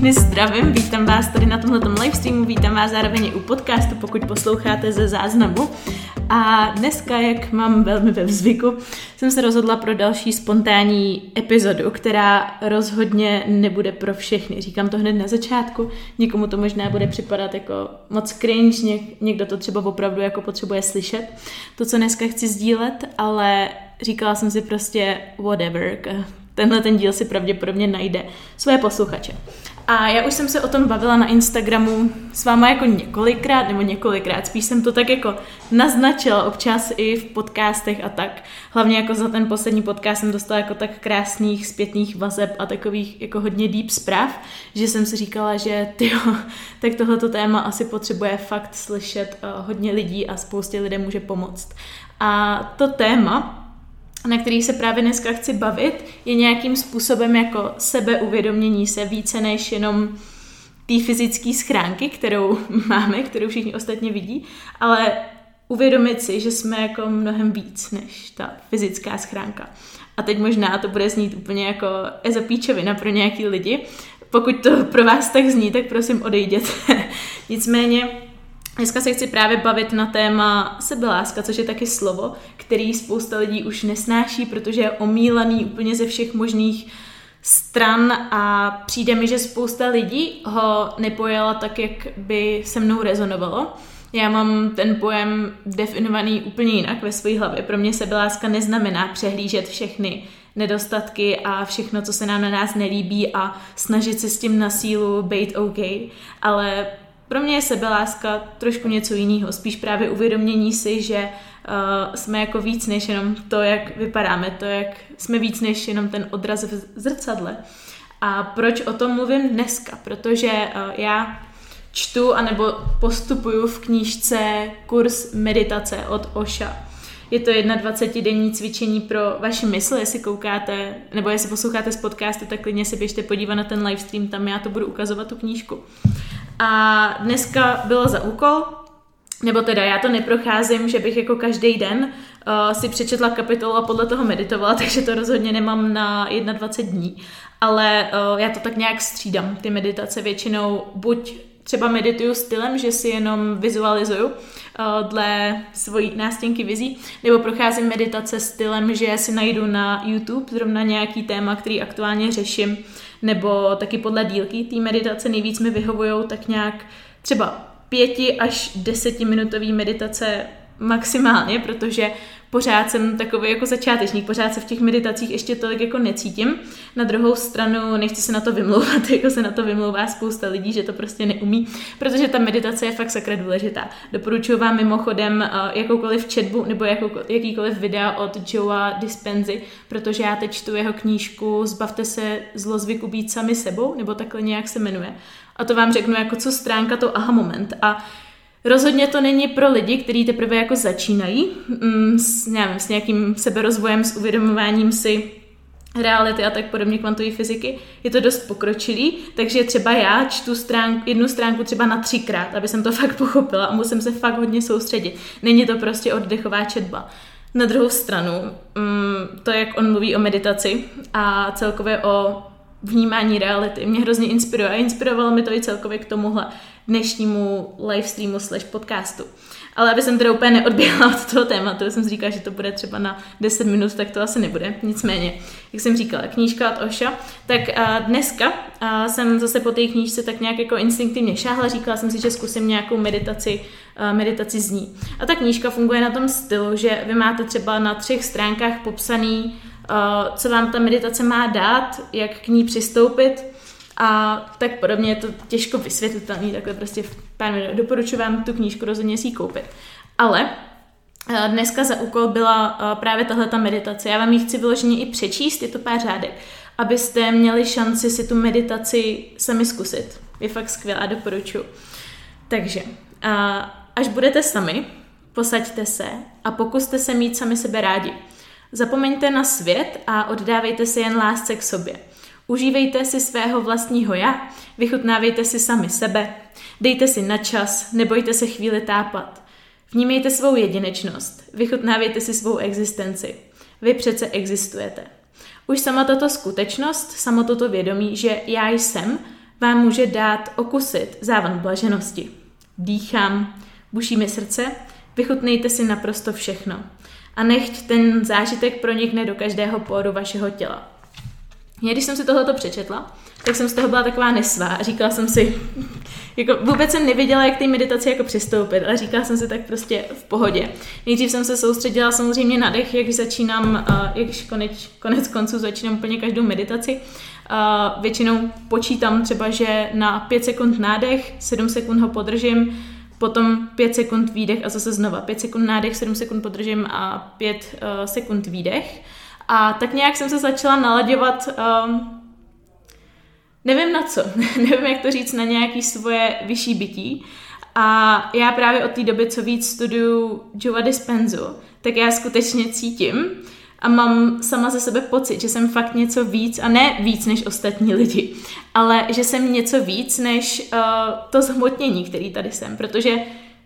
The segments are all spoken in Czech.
všechny zdravím, vítám vás tady na tomhle livestreamu, vítám vás zároveň i u podcastu, pokud posloucháte ze záznamu. A dneska, jak mám velmi ve zvyku, jsem se rozhodla pro další spontánní epizodu, která rozhodně nebude pro všechny. Říkám to hned na začátku, někomu to možná bude připadat jako moc cringe, něk, někdo to třeba opravdu jako potřebuje slyšet. To, co dneska chci sdílet, ale říkala jsem si prostě whatever, tenhle ten díl si pravděpodobně najde své posluchače. A já už jsem se o tom bavila na Instagramu s váma jako několikrát, nebo několikrát, spíš jsem to tak jako naznačila občas i v podcastech a tak. Hlavně jako za ten poslední podcast jsem dostala jako tak krásných zpětných vazeb a takových jako hodně deep zpráv, že jsem si říkala, že tyjo, tak tohleto téma asi potřebuje fakt slyšet uh, hodně lidí a spoustě lidem může pomoct. A to téma, na který se právě dneska chci bavit, je nějakým způsobem jako sebeuvědomění se více než jenom té fyzické schránky, kterou máme, kterou všichni ostatně vidí, ale uvědomit si, že jsme jako mnohem víc než ta fyzická schránka. A teď možná to bude znít úplně jako ezopíčovina pro nějaký lidi. Pokud to pro vás tak zní, tak prosím odejděte. Nicméně Dneska se chci právě bavit na téma sebeláska, což je taky slovo, který spousta lidí už nesnáší, protože je omílaný úplně ze všech možných stran a přijde mi, že spousta lidí ho nepojala tak, jak by se mnou rezonovalo. Já mám ten pojem definovaný úplně jinak ve své hlavě. Pro mě sebeláska neznamená přehlížet všechny nedostatky a všechno, co se nám na nás nelíbí a snažit se s tím na sílu být OK, ale pro mě je sebeláska trošku něco jiného, spíš právě uvědomění si, že uh, jsme jako víc než jenom to, jak vypadáme, to, jak jsme víc než jenom ten odraz v zrcadle. A proč o tom mluvím dneska? Protože uh, já čtu anebo postupuju v knížce kurz meditace od Oša. Je to 21-denní cvičení pro vaši mysl, jestli koukáte, nebo jestli posloucháte z podcastu, tak klidně si běžte podívat na ten livestream, tam já to budu ukazovat tu knížku. A dneska bylo za úkol, nebo teda já to neprocházím, že bych jako každý den uh, si přečetla kapitolu a podle toho meditovala, takže to rozhodně nemám na 21 dní. Ale uh, já to tak nějak střídám, ty meditace většinou buď třeba medituju stylem, že si jenom vizualizuju uh, dle svojí nástěnky vizí, nebo procházím meditace stylem, že si najdu na YouTube zrovna nějaký téma, který aktuálně řeším, nebo taky podle dílky té meditace nejvíc mi vyhovují tak nějak třeba pěti až desetiminutový meditace maximálně, protože pořád jsem takový jako začátečník, pořád se v těch meditacích ještě tolik jako necítím. Na druhou stranu nechci se na to vymlouvat, jako se na to vymlouvá spousta lidí, že to prostě neumí, protože ta meditace je fakt sakra důležitá. Doporučuji vám mimochodem uh, jakoukoliv četbu nebo jakoukoliv, jakýkoliv videa od Joea Dispensy, protože já teď čtu jeho knížku Zbavte se zlozvyku být sami sebou, nebo takhle nějak se jmenuje. A to vám řeknu jako co stránka to aha moment. A Rozhodně to není pro lidi, kteří teprve jako začínají mm, s, nevím, s nějakým seberozvojem, s uvědomováním si reality a tak podobně kvantové fyziky, je to dost pokročilý, takže třeba já čtu stránku, jednu stránku třeba na třikrát, aby jsem to fakt pochopila a musím se fakt hodně soustředit. Není to prostě oddechová četba. Na druhou stranu, mm, to, jak on mluví o meditaci a celkově o vnímání reality, mě hrozně inspiruje a inspirovalo mi to i celkově k tomuhle dnešnímu livestreamu slash podcastu. Ale aby jsem teda úplně neodběhla od toho tématu, jsem si říkala, že to bude třeba na 10 minut, tak to asi nebude. Nicméně, jak jsem říkala, knížka od Oša, tak dneska jsem zase po té knížce tak nějak jako instinktivně šáhla, říkala jsem si, že zkusím nějakou meditaci, meditaci z ní. A ta knížka funguje na tom stylu, že vy máte třeba na třech stránkách popsaný, co vám ta meditace má dát, jak k ní přistoupit, a tak podobně je to těžko vysvětlitelný, takhle prostě pár minut. Doporučuji vám tu knížku rozhodně si ji koupit. Ale eh, dneska za úkol byla eh, právě tahle ta meditace. Já vám ji chci vyloženě i přečíst, je to pár řádek, abyste měli šanci si tu meditaci sami zkusit. Je fakt skvělá, doporučuji. Takže, až budete sami, posaďte se a pokuste se mít sami sebe rádi. Zapomeňte na svět a oddávejte se jen lásce k sobě. Užívejte si svého vlastního já, vychutnávejte si sami sebe, dejte si na čas, nebojte se chvíli tápat. Vnímejte svou jedinečnost, vychutnávejte si svou existenci. Vy přece existujete. Už sama tato skutečnost, samo toto vědomí, že já jsem, vám může dát okusit závan blaženosti. Dýchám, buší mi srdce, vychutnejte si naprosto všechno. A nechť ten zážitek pronikne do každého póru vašeho těla. Já když jsem si tohoto přečetla, tak jsem z toho byla taková nesvá a říkala jsem si, jako vůbec jsem nevěděla, jak té meditaci jako přistoupit, ale říkala jsem si tak prostě v pohodě. Nejdřív jsem se soustředila samozřejmě na dech, jak začínám, jak konec, konec konců začínám úplně každou meditaci. Většinou počítám třeba, že na 5 sekund nádech, 7 sekund ho podržím, potom 5 sekund výdech a zase znova 5 sekund nádech, 7 sekund podržím a 5 sekund výdech. A tak nějak jsem se začala naladěvat um, nevím na co, nevím jak to říct, na nějaký svoje vyšší bytí. A já právě od té doby, co víc studuju Joe Dispenzu, tak já skutečně cítím a mám sama ze sebe pocit, že jsem fakt něco víc, a ne víc než ostatní lidi, ale že jsem něco víc než uh, to zhmotnění, který tady jsem, protože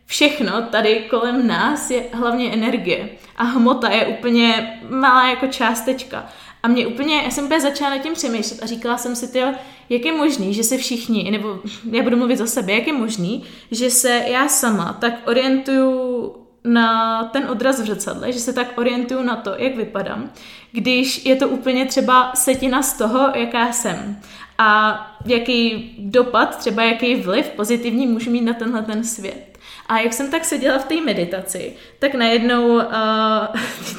všechno tady kolem nás je hlavně energie a hmota je úplně malá jako částečka. A mě úplně, já jsem úplně začala nad tím přemýšlet a říkala jsem si, tyjo, jak je možný, že se všichni, nebo já budu mluvit za sebe, jak je možný, že se já sama tak orientuju na ten odraz v zrcadle, že se tak orientuju na to, jak vypadám, když je to úplně třeba setina z toho, jaká jsem. A jaký dopad, třeba jaký vliv pozitivní můžu mít na tenhle ten svět. A jak jsem tak seděla v té meditaci, tak najednou, uh,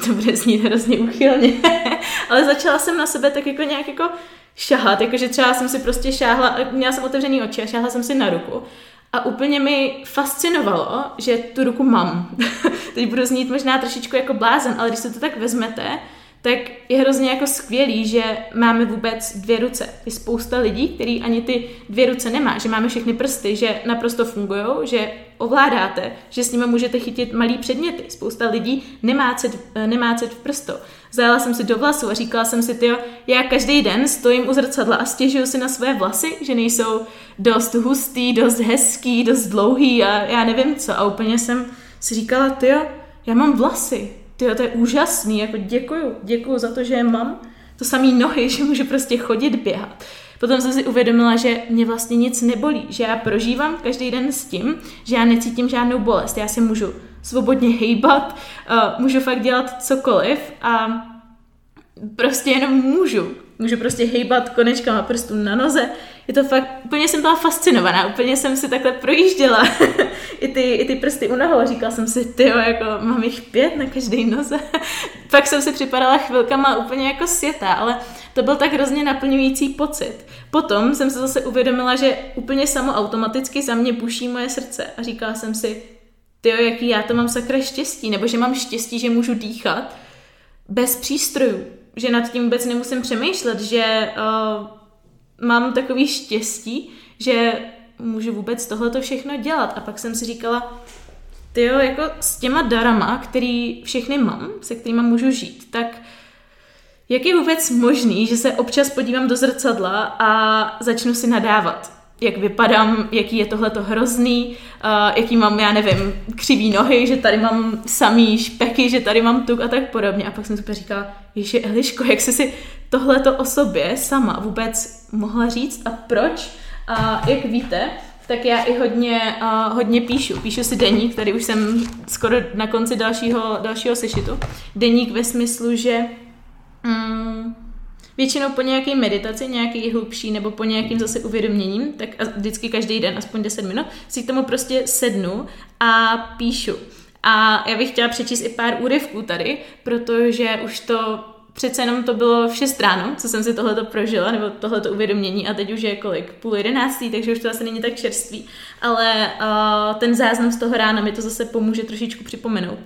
to bude znít hrozně uchylně, ale začala jsem na sebe tak jako nějak jako šahat, jakože třeba jsem si prostě šáhla, měla jsem otevřený oči a šáhla jsem si na ruku. A úplně mi fascinovalo, že tu ruku mám. Teď budu znít možná trošičku jako blázen, ale když se to tak vezmete, tak je hrozně jako skvělý, že máme vůbec dvě ruce. Je spousta lidí, který ani ty dvě ruce nemá, že máme všechny prsty, že naprosto fungují, že ovládáte, že s nimi můžete chytit malý předměty. Spousta lidí nemá cit, nemá cit v prstu. Zajela jsem si do vlasu a říkala jsem si, tyjo, já každý den stojím u zrcadla a stěžuju si na své vlasy, že nejsou dost hustý, dost hezký, dost dlouhý a já nevím co. A úplně jsem si říkala, tyjo, já mám vlasy, tyjo, to je úžasný, jako děkuju, děkuju za to, že je mám. To samý nohy, že můžu prostě chodit, běhat. Potom jsem si uvědomila, že mě vlastně nic nebolí, že já prožívám každý den s tím, že já necítím žádnou bolest. Já si můžu svobodně hejbat, uh, můžu fakt dělat cokoliv a prostě jenom můžu. Můžu prostě hejbat konečkama prstů na noze. Je to fakt, úplně jsem byla fascinovaná, úplně jsem si takhle projížděla i, ty, i ty prsty u nohou říkala jsem si, ty jako mám jich pět na každé noze. Pak jsem si připadala chvilkama úplně jako světá, ale to byl tak hrozně naplňující pocit. Potom jsem se zase uvědomila, že úplně samo automaticky za mě buší moje srdce a říkala jsem si, ty jaký já to mám sakra štěstí, nebo že mám štěstí, že můžu dýchat bez přístrojů, že nad tím vůbec nemusím přemýšlet, že uh, mám takový štěstí, že můžu vůbec tohleto všechno dělat. A pak jsem si říkala, ty jo, jako s těma darama, který všechny mám, se kterými můžu žít, tak jak je vůbec možný, že se občas podívám do zrcadla a začnu si nadávat? Jak vypadám, jaký je tohleto hrozný, uh, jaký mám, já nevím, křivý nohy, že tady mám samý špeky, že tady mám tuk a tak podobně. A pak jsem si říkala, Ježi Eliško, jak jsi si tohleto o sobě sama vůbec mohla říct a proč? A jak víte, tak já i hodně, uh, hodně píšu. Píšu si deník, tady už jsem skoro na konci dalšího, dalšího sešitu. Deník ve smyslu, že mm, většinou po nějaké meditaci, nějaký hlubší nebo po nějakým zase uvědoměním, tak vždycky každý den, aspoň 10 minut, si k tomu prostě sednu a píšu. A já bych chtěla přečíst i pár úryvků tady, protože už to přece jenom to bylo v 6 ráno, co jsem si tohleto prožila, nebo tohleto uvědomění a teď už je kolik? Půl jedenáctý, takže už to asi není tak čerstvý, ale uh, ten záznam z toho rána mi to zase pomůže trošičku připomenout.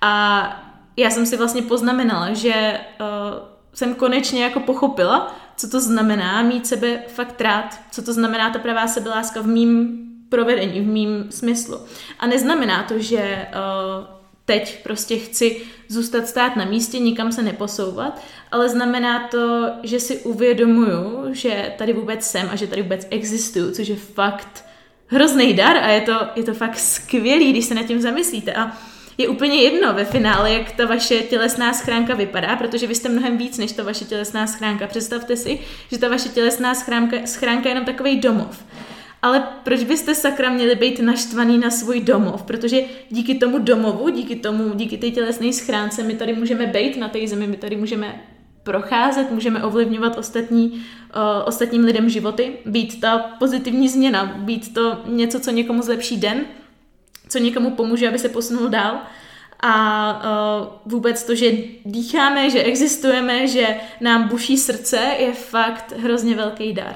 A já jsem si vlastně poznamenala, že uh, jsem konečně jako pochopila, co to znamená mít sebe fakt rád, co to znamená ta pravá sebeláska v mým provedení, v mým smyslu. A neznamená to, že uh, teď prostě chci zůstat stát na místě, nikam se neposouvat, ale znamená to, že si uvědomuju, že tady vůbec jsem a že tady vůbec existuju, což je fakt hrozný dar a je to, je to fakt skvělý, když se nad tím zamyslíte. A je úplně jedno ve finále, jak ta vaše tělesná schránka vypadá, protože vy jste mnohem víc než ta vaše tělesná schránka. Představte si, že ta vaše tělesná schránka, schránka je jenom takový domov. Ale proč byste sakra měli být naštvaný na svůj domov? Protože díky tomu domovu, díky tomu, díky té tělesné schránce, my tady můžeme být na té zemi, my tady můžeme procházet, můžeme ovlivňovat ostatní, uh, ostatním lidem životy, být ta pozitivní změna, být to něco, co někomu zlepší den, co někomu pomůže, aby se posunul dál. A uh, vůbec to, že dýcháme, že existujeme, že nám buší srdce, je fakt hrozně velký dar.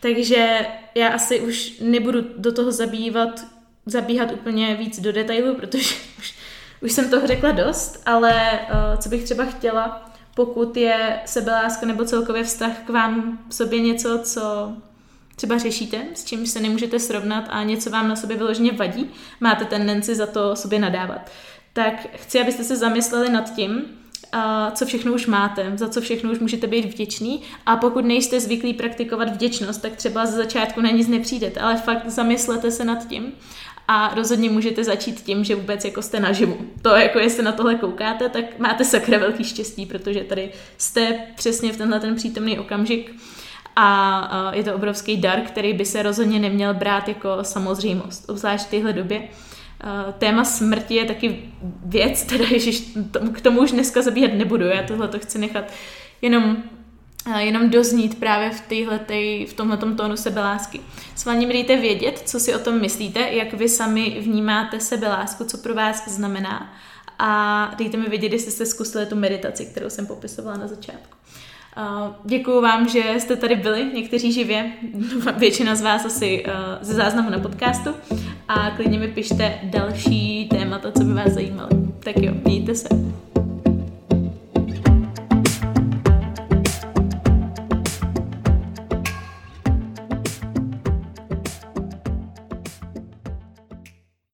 Takže já asi už nebudu do toho zabývat, zabíhat úplně víc do detailu, protože už, už jsem toho řekla dost, ale uh, co bych třeba chtěla, pokud je sebeláska nebo celkově vztah k vám v sobě něco, co třeba řešíte, s čím se nemůžete srovnat a něco vám na sobě vyloženě vadí, máte tendenci za to sobě nadávat, tak chci, abyste se zamysleli nad tím, co všechno už máte, za co všechno už můžete být vděčný. A pokud nejste zvyklí praktikovat vděčnost, tak třeba z začátku na nic nepřijdete, ale fakt zamyslete se nad tím a rozhodně můžete začít tím, že vůbec jako jste naživu. To jako jestli na tohle koukáte, tak máte sakra velký štěstí, protože tady jste přesně v tenhle ten přítomný okamžik a je to obrovský dar, který by se rozhodně neměl brát jako samozřejmost, obzvlášť v téhle době. Téma smrti je taky věc, teda ježiš, k tomu už dneska zabíhat nebudu, já tohle to chci nechat jenom jenom doznít právě v, týhletej, v tomhletom tónu sebelásky. S vámi dejte vědět, co si o tom myslíte, jak vy sami vnímáte sebelásku, co pro vás znamená a dejte mi vědět, jestli jste zkusili tu meditaci, kterou jsem popisovala na začátku. Děkuji vám, že jste tady byli, někteří živě, většina z vás asi ze záznamu na podcastu a klidně mi pište další témata, co by vás zajímaly. Tak jo, mějte se.